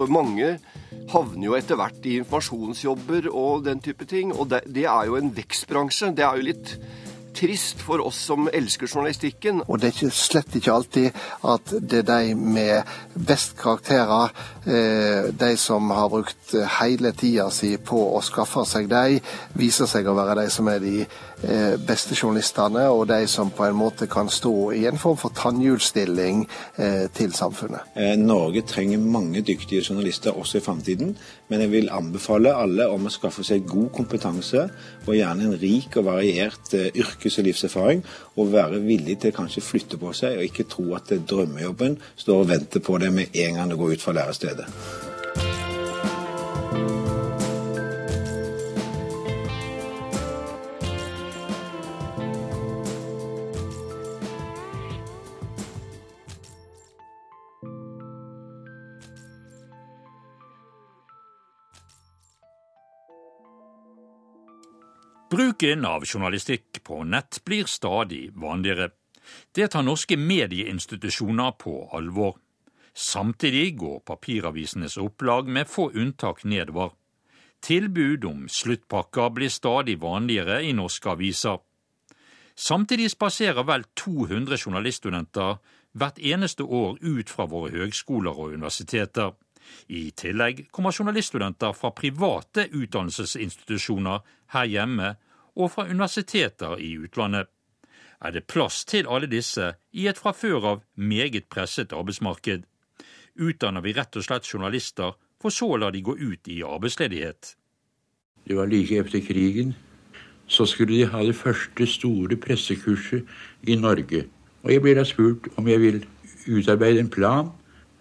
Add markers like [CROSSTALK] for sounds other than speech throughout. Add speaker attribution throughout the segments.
Speaker 1: Og mange havner jo etter hvert i informasjonsjobber og den type ting. Og det, det er jo en vekstbransje. Det er jo litt trist for oss som elsker journalistikken.
Speaker 2: Og det er ikke, slett ikke alltid at det er de med best karakterer, eh, de som har brukt hele tida si på å skaffe seg de, viser seg å være de som er de eh, beste journalistene, og de som på en måte kan stå i en form for tannhjulsstilling eh, til samfunnet.
Speaker 3: Norge trenger mange dyktige journalister også i framtiden, men jeg vil anbefale alle om å skaffe seg god kompetanse, og gjerne en rik og variert yrke yrkes- og livserfaring, og være villig til kanskje flytte på seg, og ikke tro at drømmejobben står og venter på deg med en gang du går ut fra lærestedet.
Speaker 4: Bruken av journalistikk på nett blir stadig vanligere. Det tar norske medieinstitusjoner på alvor. Samtidig går papiravisenes opplag med få unntak nedover. Tilbud om sluttpakker blir stadig vanligere i norske aviser. Samtidig spaserer vel 200 journaliststudenter hvert eneste år ut fra våre høgskoler og universiteter. I tillegg kommer journaliststudenter fra private utdannelsesinstitusjoner her hjemme og fra universiteter i utlandet. Er det plass til alle disse i et fra før av meget presset arbeidsmarked? Utdanner vi rett og slett journalister, for så å la de gå ut i arbeidsledighet?
Speaker 5: Det var like etter krigen. Så skulle de ha det første store pressekurset i Norge. Og jeg ble da spurt om jeg vil utarbeide en plan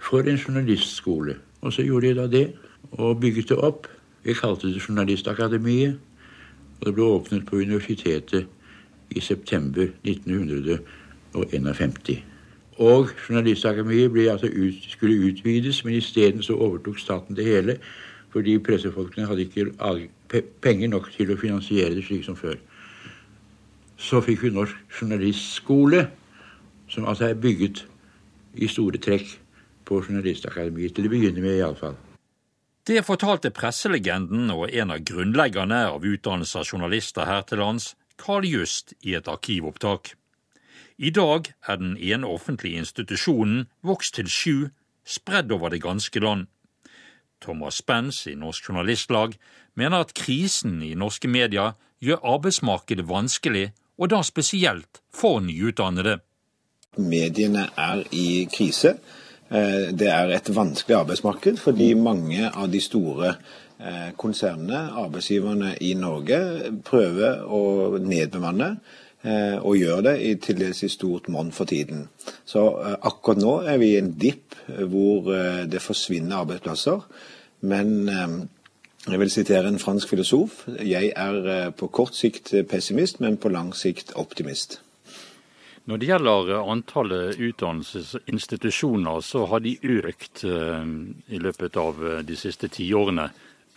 Speaker 5: for en journalistskole. Og så gjorde jeg da det, og bygget det opp. Jeg kalte det Journalistakademiet. Og det ble åpnet på universitetet i september 1951. Og Journalistakademiet altså ut, skulle utvides, men isteden så overtok staten det hele. Fordi pressefolkene hadde ikke penger nok til å finansiere det slik som før. Så fikk vi Norsk journalistskole, som altså er bygget i store trekk på Journalistakademiet. Til å begynne med, iallfall.
Speaker 4: Det fortalte presselegenden og en av grunnleggerne av utdannelse av journalister her til lands, Carl Just, i et arkivopptak. I dag er den ene offentlige institusjonen vokst til sju, spredd over det ganske land. Thomas Spence i Norsk Journalistlag mener at krisen i norske medier gjør arbeidsmarkedet vanskelig, og da spesielt for nyutdannede.
Speaker 3: Mediene er i krise. Eh, det er et vanskelig arbeidsmarked fordi mange av de store eh, konsernene, arbeidsgiverne i Norge, prøver å nedbemanne. Eh, og gjør det i til dels i stort monn for tiden. Så akkurat nå er vi i en dipp hvor det forsvinner arbeidsplasser. Men jeg vil sitere en fransk filosof. Jeg er på kort sikt pessimist, men på lang sikt optimist.
Speaker 4: Når det gjelder antallet utdannelsesinstitusjoner, så har de økt eh, i løpet av eh, de siste tiårene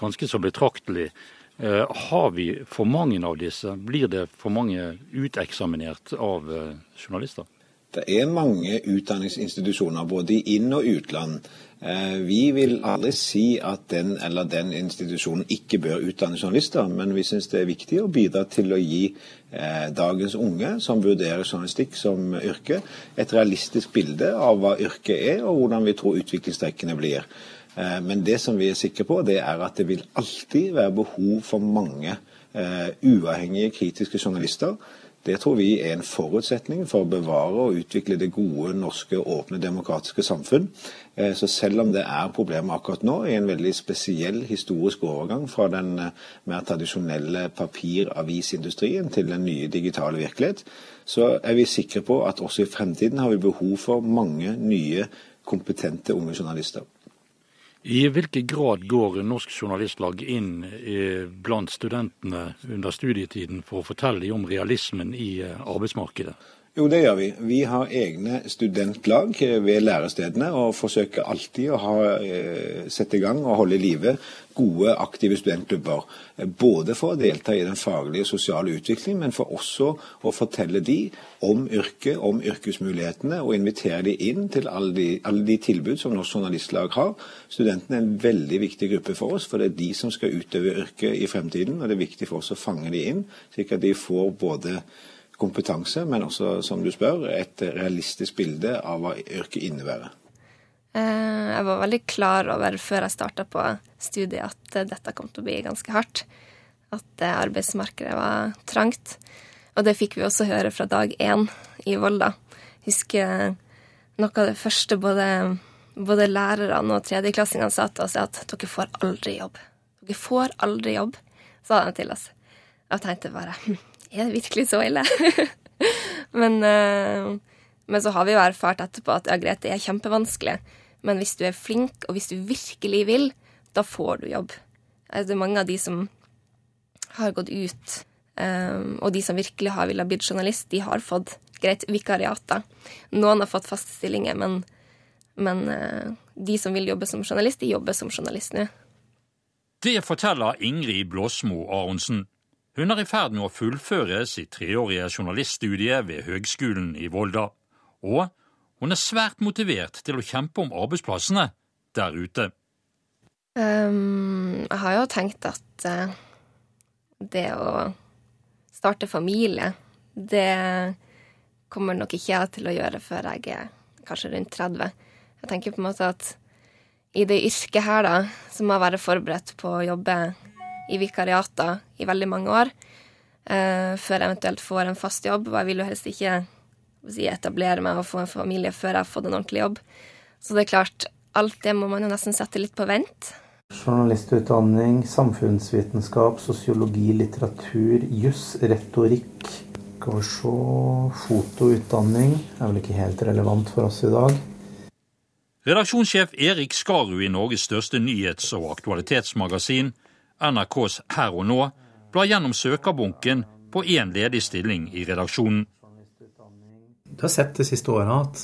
Speaker 4: ganske så betraktelig. Eh, har vi for mange av disse? Blir det for mange uteksaminert av journalister?
Speaker 3: Det er mange utdanningsinstitusjoner både i inn- og utland. Eh, vi vil aldri si at den eller den institusjonen ikke bør utdanne journalister, men vi syns det er viktig å bidra til å gi eh, dagens unge som vurderer journalistikk som yrke, et realistisk bilde av hva yrket er, og hvordan vi tror utviklingstrekkene blir. Eh, men det som vi er sikre på, det er at det vil alltid være behov for mange uavhengige, kritiske journalister det tror vi er en forutsetning for å bevare og utvikle det gode, norske, åpne, demokratiske samfunn. Eh, så selv om det er problemer akkurat nå, i en veldig spesiell historisk overgang fra den eh, mer tradisjonelle papiravisindustrien til den nye digitale virkelighet, så er vi sikre på at også i fremtiden har vi behov for mange nye, kompetente unge journalister.
Speaker 4: I hvilken grad går Norsk Journalistlag inn blant studentene under studietiden for å fortelle om realismen i eh, arbeidsmarkedet?
Speaker 3: Jo, det gjør vi. Vi har egne studentlag ved lærestedene og forsøker alltid å ha, eh, sette i gang og holde i live gode, aktive studentklubber. Både for å delta i den faglige og sosiale utviklingen, men for også å fortelle de om yrket, om yrkesmulighetene, og invitere de inn til alle de, alle de tilbud som Norsk Journalistlag har. Studentene er en veldig viktig gruppe for oss, for det er de som skal utøve yrket i fremtiden. Og det er viktig for oss å fange de inn, slik at de får både kompetanse, men også, som du spør, et realistisk bilde av hva yrket innebærer.
Speaker 6: Eh, jeg var veldig klar over før jeg starta på studiet at dette kom til å bli ganske hardt. At arbeidsmarkedet var trangt. Og det fikk vi også høre fra dag én i Volda. Husker noe av det første både, både lærerne og tredjeklassingene sa til oss, at dere får aldri jobb. Dere får aldri jobb, sa de til oss. Og jeg tenkte bare hm, er det virkelig så ille? [LAUGHS] men, uh, men, så har vi jo erfart etterpå at ja, greit, det er kjempevanskelig. Men hvis du er flink, og hvis du virkelig vil, da får du jobb. Det er mange av de som har gått ut, um, og de som virkelig har villet bli journalist, de har fått greit vikariater. Noen har fått faste stillinger, men, men uh, de som vil jobbe som journalist, de jobber som journalist nå.
Speaker 4: Det forteller Ingrid Blåsmo Aronsen. Hun er i ferd med å fullføre sitt treårige journaliststudie ved Høgskolen i Volda. Og hun er svært motivert til å kjempe om arbeidsplassene der ute.
Speaker 6: Um, jeg har jo tenkt at uh, det å starte familie, det kommer nok ikke jeg til å gjøre før jeg er kanskje rundt 30. Jeg tenker på en måte at i det yrket her, da, så må jeg være forberedt på å jobbe i vikariater i veldig mange år uh, før jeg eventuelt får en fast jobb. Og jeg vil jo helst ikke si, etablere meg og få en familie før jeg har fått en ordentlig jobb. Så det er klart, alt det må man jo nesten sette litt på vent.
Speaker 7: Journalistutdanning, samfunnsvitenskap, sosiologi, litteratur, juss, retorikk. Skal vi se Fotoutdanning er vel ikke helt relevant for oss i dag.
Speaker 4: Redaksjonssjef Erik Skarud i Norges største nyhets- og aktualitetsmagasin NRKs Her og nå blar gjennom søkerbunken på én ledig stilling i redaksjonen.
Speaker 7: Du har sett de siste åra at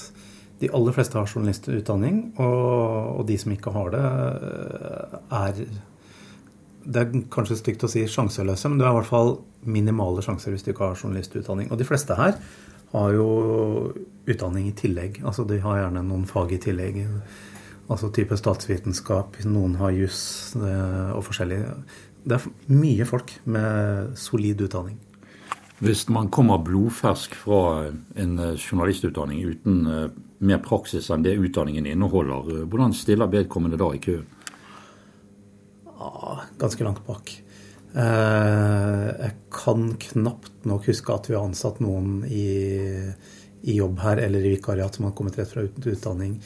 Speaker 7: de aller fleste har journalistutdanning, og, de som ikke har det, er Det er kanskje stygt å si sjanseløse, men du har i hvert fall minimale sjanser hvis du ikke har journalistutdanning. Og de fleste her har jo utdanning i tillegg. Altså de har gjerne noen fag i tillegg. Altså type statsvitenskap, noen har juss eh, og forskjellig. Det er mye folk med solid utdanning.
Speaker 5: Hvis man kommer blodfersk fra en eh, journalistutdanning uten eh, mer praksis enn det utdanningen inneholder, hvordan stiller vedkommende da i køen?
Speaker 7: Ja, ganske langt bak. Jeg kan knapt nok huske at vi har ansatt noen i, i jobb her eller i vikariat som har kommet rett fra utdanning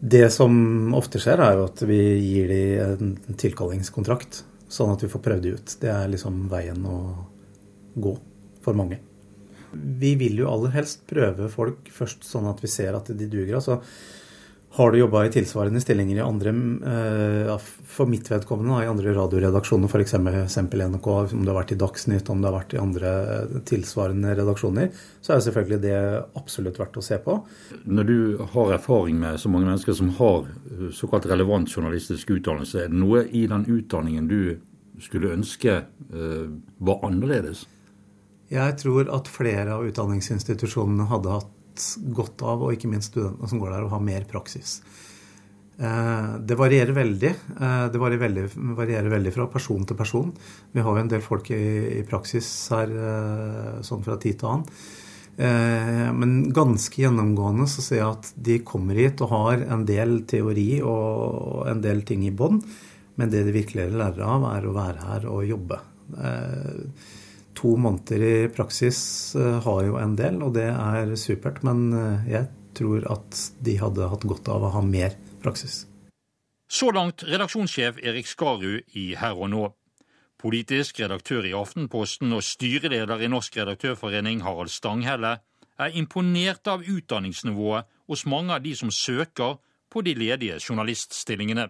Speaker 7: det som ofte skjer, er jo at vi gir dem en tilkallingskontrakt, sånn at vi får prøvd det ut. Det er liksom veien å gå for mange. Vi vil jo aller helst prøve folk først sånn at vi ser at de duger. altså har du jobba i tilsvarende stillinger i andre, eh, for mitt vedkommende, i andre radioredaksjoner, f.eks. NRK, om du har vært i Dagsnytt, om du har vært i andre eh, tilsvarende redaksjoner, så er selvfølgelig det absolutt verdt å se på.
Speaker 5: Når du har erfaring med så mange mennesker som har eh, såkalt relevant journalistisk utdannelse, er det noe i den utdanningen du skulle ønske var annerledes?
Speaker 7: Jeg tror at flere av utdanningsinstitusjonene hadde hatt godt av, og ikke minst studentene som går der, å ha mer praksis. Eh, det varierer veldig. Eh, det varierer veldig, varierer veldig, fra person til person. Vi har jo en del folk i, i praksis her eh, sånn fra tid til annen. Men ganske gjennomgående så ser jeg at de kommer hit og har en del teori og en del ting i bånn. Men det de virkelig lærer av, er å være her og jobbe to måneder i praksis eh, har jo en del, og det er supert. Men eh, jeg tror at de hadde hatt godt av å ha mer praksis.
Speaker 4: Så langt redaksjonssjef Erik Skarud i Her og Nå. Politisk redaktør i Aftenposten og styreleder i Norsk redaktørforening, Harald Stanghelle, er imponert av utdanningsnivået hos mange av de som søker på de ledige journaliststillingene.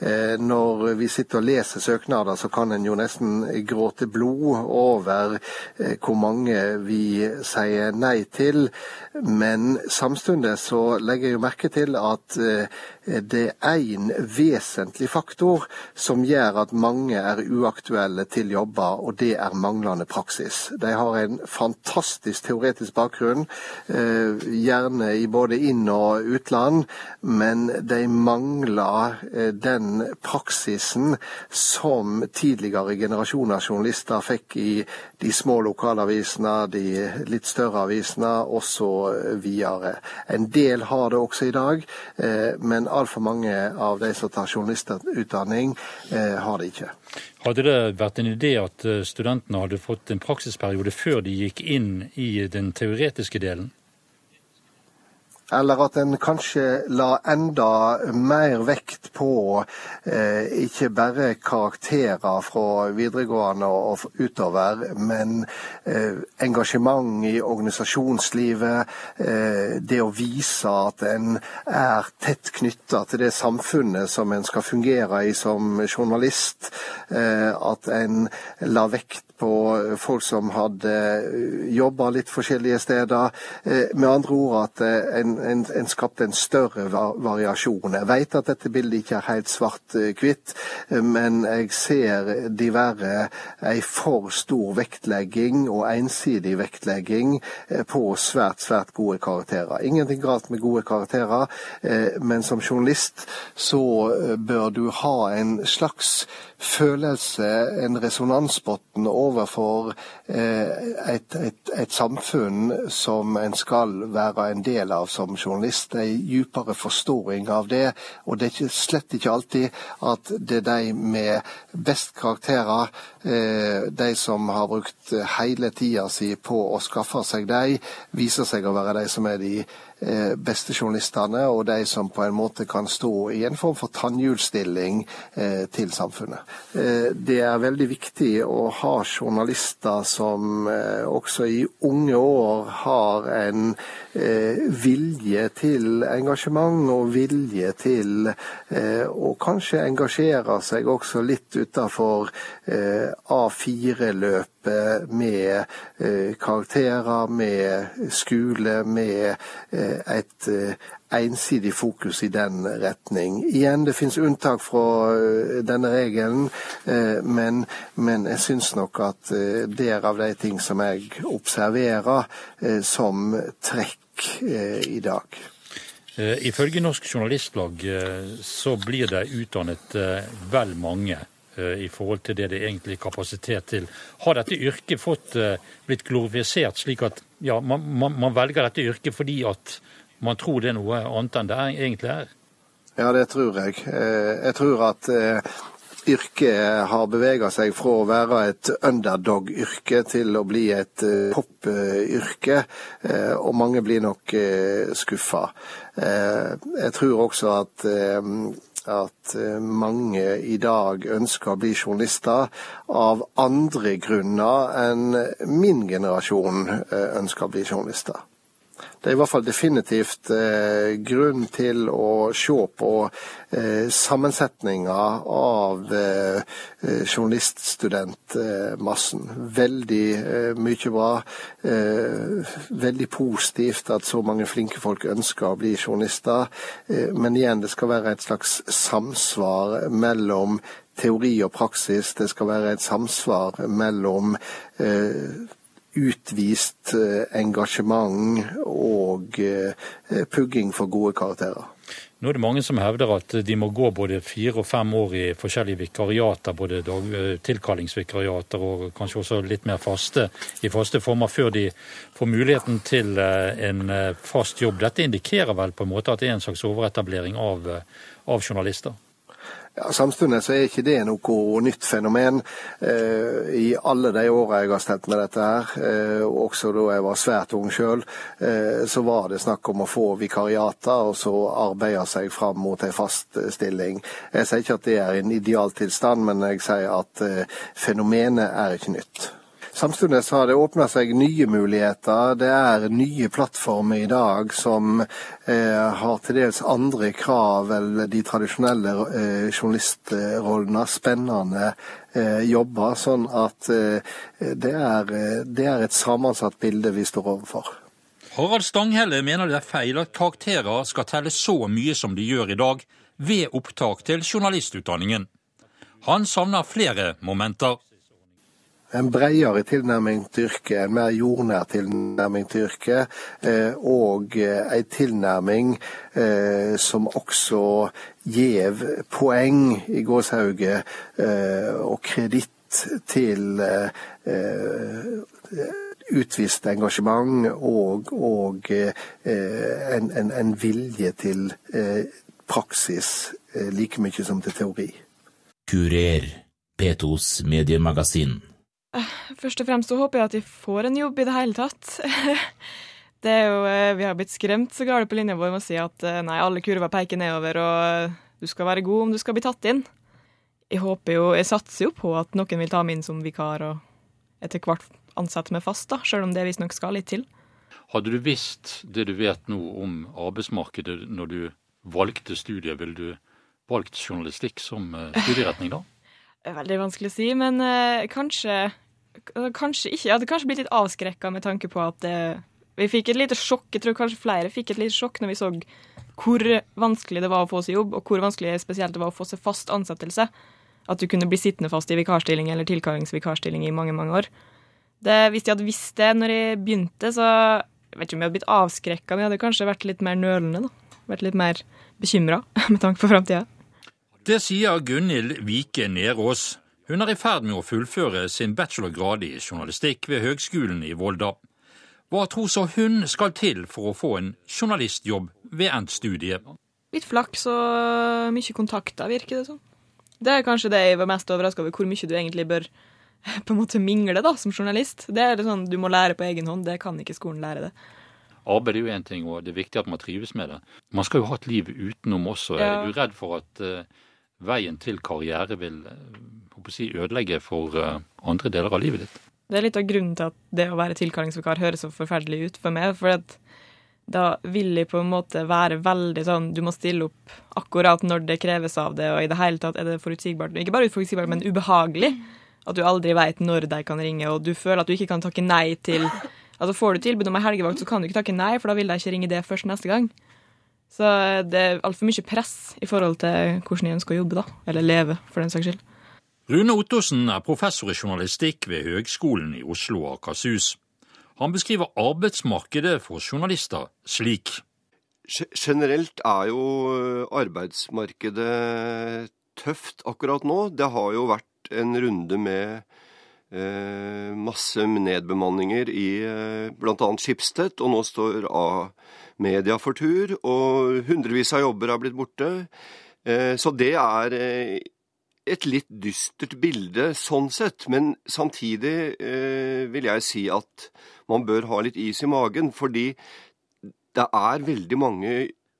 Speaker 2: Eh, når vi sitter og leser søknader, så kan en jo nesten gråte blod over eh, hvor mange vi sier nei til. Men samtidig så legger jeg jo merke til at eh, det er én vesentlig faktor som gjør at mange er uaktuelle til jobber, og det er manglende praksis. De har en fantastisk teoretisk bakgrunn, gjerne i både inn- og utland, men de mangler den praksisen som tidligere generasjoner journalister fikk i de små lokalavisene, de litt større avisene osv. En del har det også i dag, eh, men altfor mange av de som tar journalistutdanning, eh, har det ikke.
Speaker 4: Hadde det vært en idé at eh, studentene hadde fått en praksisperiode før de gikk inn i den teoretiske delen?
Speaker 2: Eller at en kanskje la enda mer vekt på eh, ikke bare karakterer fra videregående og utover, men eh, engasjement i organisasjonslivet. Eh, det å vise at en er tett knytta til det samfunnet som en skal fungere i som journalist. Eh, at en la vekt på folk som hadde jobba litt forskjellige steder. Eh, med andre ord at eh, en en, en skapte en større variasjon. Jeg vet at dette bildet ikke er helt svart-hvitt, men jeg ser diverre ei for stor vektlegging og ensidig vektlegging eh, på svært, svært gode karakterer. Ingenting galt med gode karakterer, eh, men som journalist så eh, bør du ha en slags følelse, en resonansbunn overfor et, et, et samfunn som en skal være en del av som journalist en djupere forståing av det. Og det er ikke, slett ikke alltid at det er de med best karakterer, eh, de som har brukt hele tida si på å skaffe seg de, viser seg å være de som er de Eh, beste journalistene, og de som på en måte kan stå i en form for tannhjulsstilling eh, til samfunnet. Eh, det er veldig viktig å ha journalister som også i unge år har en vilje til engasjement og vilje til å kanskje engasjere seg også litt utafor A4-løp med eh, karakterer, med skole, med eh, et eh, ensidig fokus i den retning. Igjen, det finnes unntak fra denne regelen, men, men jeg syns nok at det er av de ting som jeg observerer som trekk i dag.
Speaker 4: Ifølge Norsk Journalistlag så blir det utdannet vel mange i forhold til det det egentlig er kapasitet til. Har dette yrket fått eh, blitt glorifisert slik at ja, man, man, man, velger dette yrket fordi at man tror det er noe annet enn det egentlig er?
Speaker 2: Ja, det tror jeg. Eh, jeg tror at yrket har bevega seg fra å være et underdog-yrke til å bli et pop-yrke, og mange blir nok skuffa. Jeg tror også at at eh, mange i dag ønsker å bli journalister av andre grunner enn min generasjon eh, ønsker å bli journalister. Det er i hvert fall definitivt eh, grunn til å se på eh, sammensetninga av eh, eh journaliststudentmassen. Veldig eh, mye bra. Eh, veldig positivt at så mange flinke folk ønsker å bli journalister. men igjen, det skal være et slags samsvar mellom teori og praksis. Det skal være et samsvar mellom utvist eh, engasjement og eh, pugging for gode karakterer.
Speaker 4: Nå er det mange som hevder at de må gå både fire og fem år i forskjellige vikariater, både eh, tilkallingsvikariater og kanskje også litt mer faste i faste former, før de får muligheten til en fast jobb. Dette indikerer vel på en måte at det er en slags overetablering av, av journalister?
Speaker 2: Ja, samfunnet så er ikke det noe nytt fenomen. Eh, I alle de åra jeg har stelt med dette her, eh, også da jeg var svært ung sjøl, eh, så var det snakk om å få vikariater og så arbeide seg fram mot en fast stilling. Jeg sier ikke at det er en idealtilstand, men jeg sier at fenomenet er ikke nytt. Samtidig har det åpna seg nye muligheter. Det er nye plattformer i dag som eh, har til dels andre krav enn de tradisjonelle eh, journalistrollene. Spennende eh, jobber. Sånn at eh, det, er, det er et sammensatt bilde vi står overfor.
Speaker 4: Harald Stanghelle mener det er feil at karakterer skal telle så mye som de gjør i dag ved opptak til journalistutdanningen. Han savner flere momenter
Speaker 2: en bredere tilnærming til yrket, en mer jordnær tilnærming til yrket, eh, og eh, en tilnærming eh, som også gjev poeng i gåshauget og kreditt til utvist engasjement og, og en, en, en, vilje til praksis like mye som til teori.
Speaker 8: Kurer, P2s mediemagasin.
Speaker 9: Først og fremst så håper jeg at de får en jobb i det hele tatt. [LAUGHS] det er jo, eh, Vi har blitt skremt så galt på linja vår med å si at eh, nei, alle kurver peker nedover, og du skal være god om du skal bli tatt inn. Jeg håper jo, jeg satser jo på at noen vil ta meg inn som vikar og etter hvert ansette meg fast, da, selv om det visstnok skal litt til.
Speaker 4: Hadde du visst det du vet nå om arbeidsmarkedet når du valgte studiet, ville du valgt journalistikk som eh, studieretning da?
Speaker 9: Veldig vanskelig å si, men uh, kanskje, kanskje ikke. Jeg hadde kanskje blitt litt avskrekka med tanke på at uh, vi fikk et lite sjokk. Jeg tror kanskje flere fikk et lite sjokk når vi så hvor vanskelig det var å få seg jobb, og hvor vanskelig spesielt det var å få seg fast ansettelse. At du kunne bli sittende fast i vikarstilling eller tilkallingsvikarstilling i mange, mange år. Det, hvis de hadde visst det når jeg begynte, så jeg vet ikke om jeg hadde blitt avskrekka, men jeg hadde kanskje vært litt mer nølende. da. Vært litt mer bekymra [LAUGHS] med tanke på framtida.
Speaker 4: Det sier Gunhild Vike Nerås. Hun er i ferd med å fullføre sin bachelorgrad i journalistikk ved Høgskolen i Volda. Hva tror så hun skal til for å få en journalistjobb ved endt studie?
Speaker 9: Litt flaks og mye kontakter, virker det som. Det er kanskje det jeg var mest overraska over, hvor mye du egentlig bør [LAUGHS] på en måte mingle da, som journalist. Det er sånn du må lære på egen hånd, det kan ikke skolen lære det.
Speaker 4: Arbeid er jo én ting, og det er viktig at man trives med det. Man skal jo ha et liv utenom også. Ja. Er du redd for at uh, veien til karriere vil eh, si, ødelegge for eh, andre deler av livet ditt.
Speaker 9: Det er litt av grunnen til at det å være tilkallingsvikar høres så forferdelig ut for meg. For da vil jeg på en måte være veldig sånn Du må stille opp akkurat når det kreves av det, og i det hele tatt er det forutsigbart. Ikke bare uforutsigbart, men ubehagelig. At du aldri veit når de kan ringe, og du føler at du ikke kan takke nei til Altså Får du tilbud om ei helgevakt, så kan du ikke takke nei, for da vil de ikke ringe det først neste gang. Så det er altfor mye press i forhold til hvordan jeg ønsker å jobbe, da. Eller leve, for den saks skyld.
Speaker 4: Rune Ottosen er professor i journalistikk ved Høgskolen i Oslo og Akershus. Han beskriver arbeidsmarkedet for journalister slik.
Speaker 1: Generelt er jo arbeidsmarkedet tøft akkurat nå. Det har jo vært en runde med eh, masse nedbemanninger i eh, bl.a. Skipstedt, og nå står A media for tur, og hundrevis av jobber har blitt borte. Eh, så det er eh, et litt dystert bilde sånn sett, men samtidig eh, vil jeg si at man bør ha litt is i magen, fordi det er veldig mange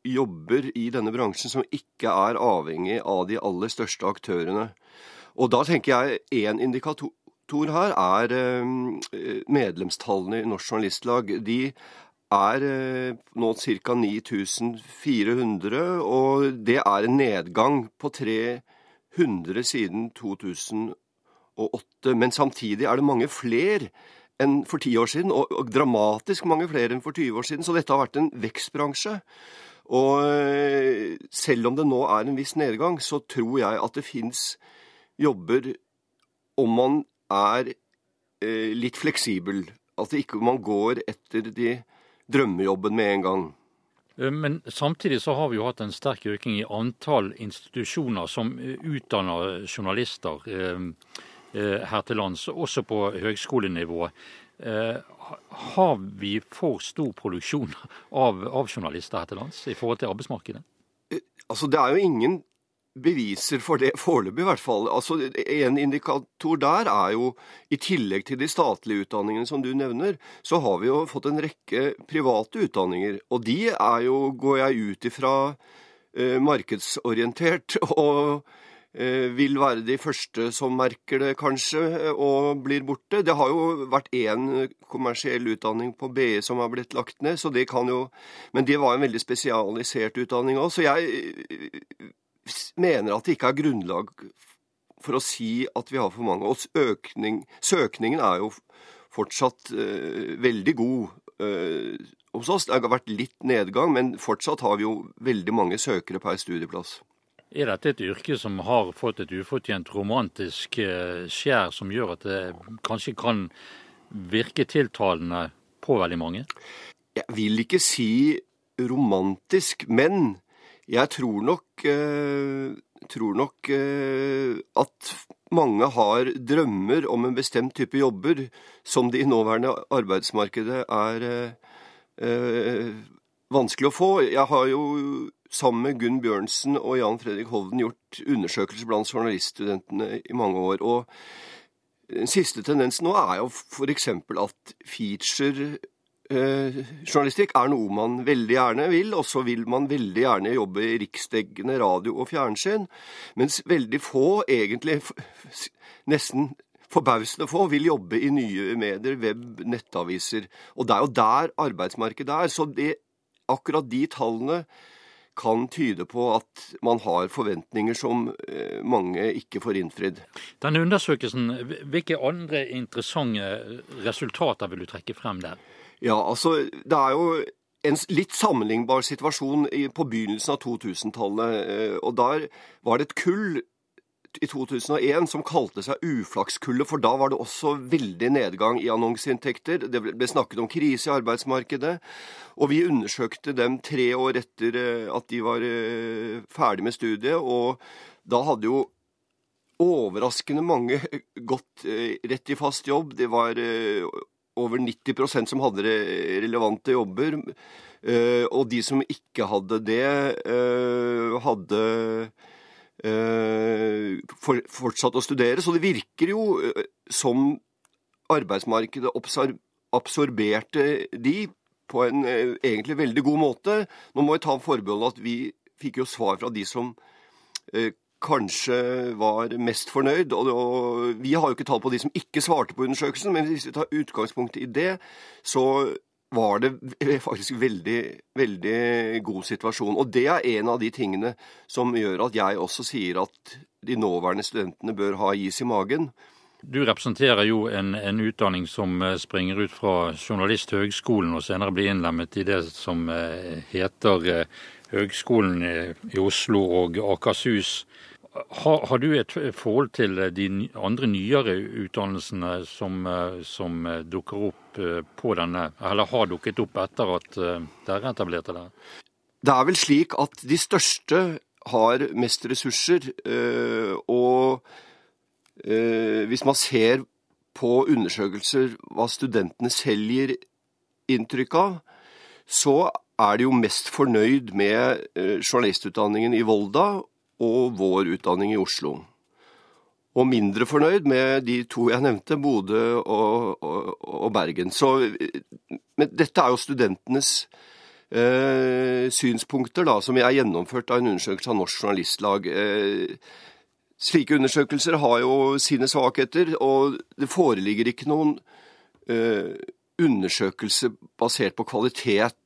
Speaker 1: jobber i denne bransjen som ikke er avhengig av de aller største aktørene. Og da tenker jeg én indikator her er medlemstallene i Norsk Journalistlag. De er eh, nå ca. 9400, og det er en nedgang på 300 siden 2008. Men samtidig er det mange flere enn for ti år siden, og dramatisk mange flere enn for 20 år siden. Så dette har vært en vekstbransje. Og eh, selv om det nå er en viss nedgang, så tror jeg at det fins jobber om man er eh, litt fleksibel. At ikke man går etter de drømmejobben med en gang.
Speaker 4: Eh, men samtidig så har vi jo hatt en sterk økning i antall institusjoner som eh, utdanner journalister eh, her til lands, også på høgskolenivå. Har vi for stor produksjon av, av journalister her til lands i forhold til arbeidsmarkedet?
Speaker 1: Altså, Det er jo ingen beviser for det foreløpig, i hvert fall. Altså, En indikator der er jo, i tillegg til de statlige utdanningene som du nevner, så har vi jo fått en rekke private utdanninger. Og de er jo, går jeg ut ifra, eh, markedsorientert. [LAUGHS] Og eh, vil være de første som merker det, kanskje, og blir borte. Det har jo vært én kommersiell utdanning på BE som har blitt lagt ned, så det kan jo Men det var en veldig spesialisert utdanning òg, så jeg mener at det ikke er grunnlag for å si at vi har for mange. Og økning, søkningen er jo fortsatt uh, veldig god uh, hos oss. Det har vært litt nedgang, men fortsatt har vi jo veldig mange søkere per studieplass.
Speaker 4: Er dette et yrke som har fått et ufortjent romantisk uh, skjær, som gjør at det kanskje kan virke tiltalende på veldig mange?
Speaker 1: Jeg vil ikke si romantisk, men jeg tror nok, tror nok at mange har drømmer om en bestemt type jobber som det i nåværende arbeidsmarkedet er eh, vanskelig å få. Jeg har jo sammen med Gunn Bjørnsen og Jan Fredrik Hovden gjort undersøkelser blant journaliststudentene i mange år. og den siste tendensen nå er jo f.eks. at feature Eh, journalistikk er noe man veldig gjerne vil, og så vil man veldig gjerne jobbe i riksdekkende radio og fjernsyn, mens veldig få, egentlig nesten forbausende få, vil jobbe i nye medier, web, nettaviser. Og det er jo der arbeidsmarkedet er. Så det, akkurat de tallene kan tyde på at man har forventninger som eh, mange ikke får innfridd.
Speaker 4: Denne undersøkelsen, hvilke andre interessante resultater vil du trekke frem der?
Speaker 1: Ja, altså det er jo en litt sammenlignbar situasjon på begynnelsen av 2000-tallet. Eh, og der var det et kull i 2001 som kalte seg uflakskullet, for da var det også veldig nedgang i annonseinntekter. Det ble snakket om krise i arbeidsmarkedet. Og vi undersøkte dem tre år etter eh, at de var eh, ferdig med studiet. Og da hadde jo overraskende mange gått rett i fast jobb. Det var over 90% som hadde relevante jobber. Eh, og de som ikke hadde det, eh, hadde eh, fortsatt å studere. Så det virker jo som arbeidsmarkedet absorberte de på en egentlig veldig god måte. Nå må jeg ta forbehold at vi fikk jo svar fra de som kanskje var mest fornøyd. Og, vi har jo ikke tall på de som ikke svarte på undersøkelsen, men hvis vi tar utgangspunkt i det, så var det faktisk veldig, veldig god situasjon. Og det er en av de tingene som gjør at jeg også sier at de nåværende studentene bør ha is i magen.
Speaker 4: Du representerer jo en, en, utdanning som eh, springer ut fra Journalisthøgskolen, og senere blir innlemmet i det som eh, heter eh, Høgskolen i Oslo og Akershus. Har, har, du et forhold til de andre nyere utdannelsene som, eh, som, eh, dukker opp eh, på denne, eller har dukket opp etter at dere etablerte det?
Speaker 1: Det er vel slik at de største har mest ressurser, og hvis man ser på undersøkelser hva studentene selv gir inntrykk av, så er de jo mest fornøyd med journalistutdanningen i Volda og vår utdanning i Oslo. Og mindre fornøyd med de to jeg nevnte, Bodø og, og, og Bergen. Så, men dette er jo studentenes eh, synspunkter, da, som er gjennomført av en undersøkelse av Norsk Journalistlag. Eh, slike undersøkelser har jo sine svakheter, og det foreligger ikke noen eh, undersøkelse basert på kvalitet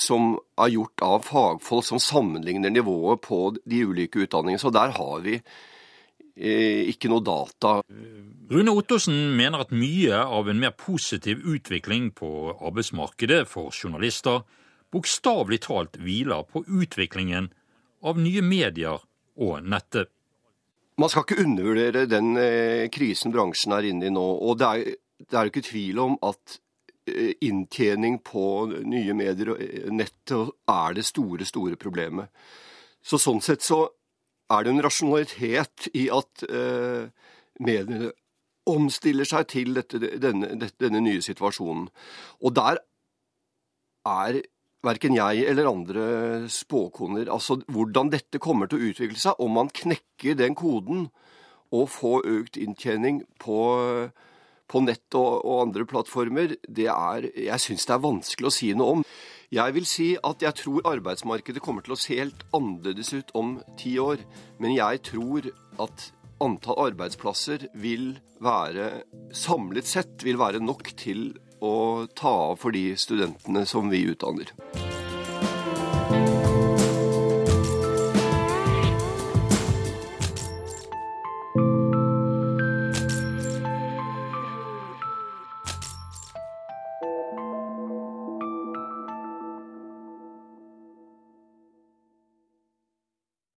Speaker 1: som er gjort av fagfolk som sammenligner nivået på de ulike utdanningene. Så der har vi eh, ikke noe data.
Speaker 4: Rune Ottosen mener at mye av en mer positiv utvikling på arbeidsmarkedet for journalister bokstavelig talt hviler på utviklingen av nye medier og nettet.
Speaker 1: Man skal ikke undervurdere den eh, krisen bransjen er inne i nå. og Det er, det er ikke tvil om at Eh, inntjening på nye medier og eh, nettet er det store, store problemet. Så sånn sett så er det en rasjonalitet i at eh, mediene omstiller seg til dette, denne, denne, nye situasjonen. Og der er verken jeg eller andre spåkoner. Altså hvordan dette kommer til å utvikle seg, om man knekker den koden og får økt inntjening på på nett og, og andre plattformer, det er Jeg syns det er vanskelig å si noe om. Jeg vil si at jeg tror arbeidsmarkedet kommer til å se helt annerledes ut om ti år. Men jeg tror at antall arbeidsplasser vil være, samlet sett, vil være nok til å ta av for de studentene som vi utdanner.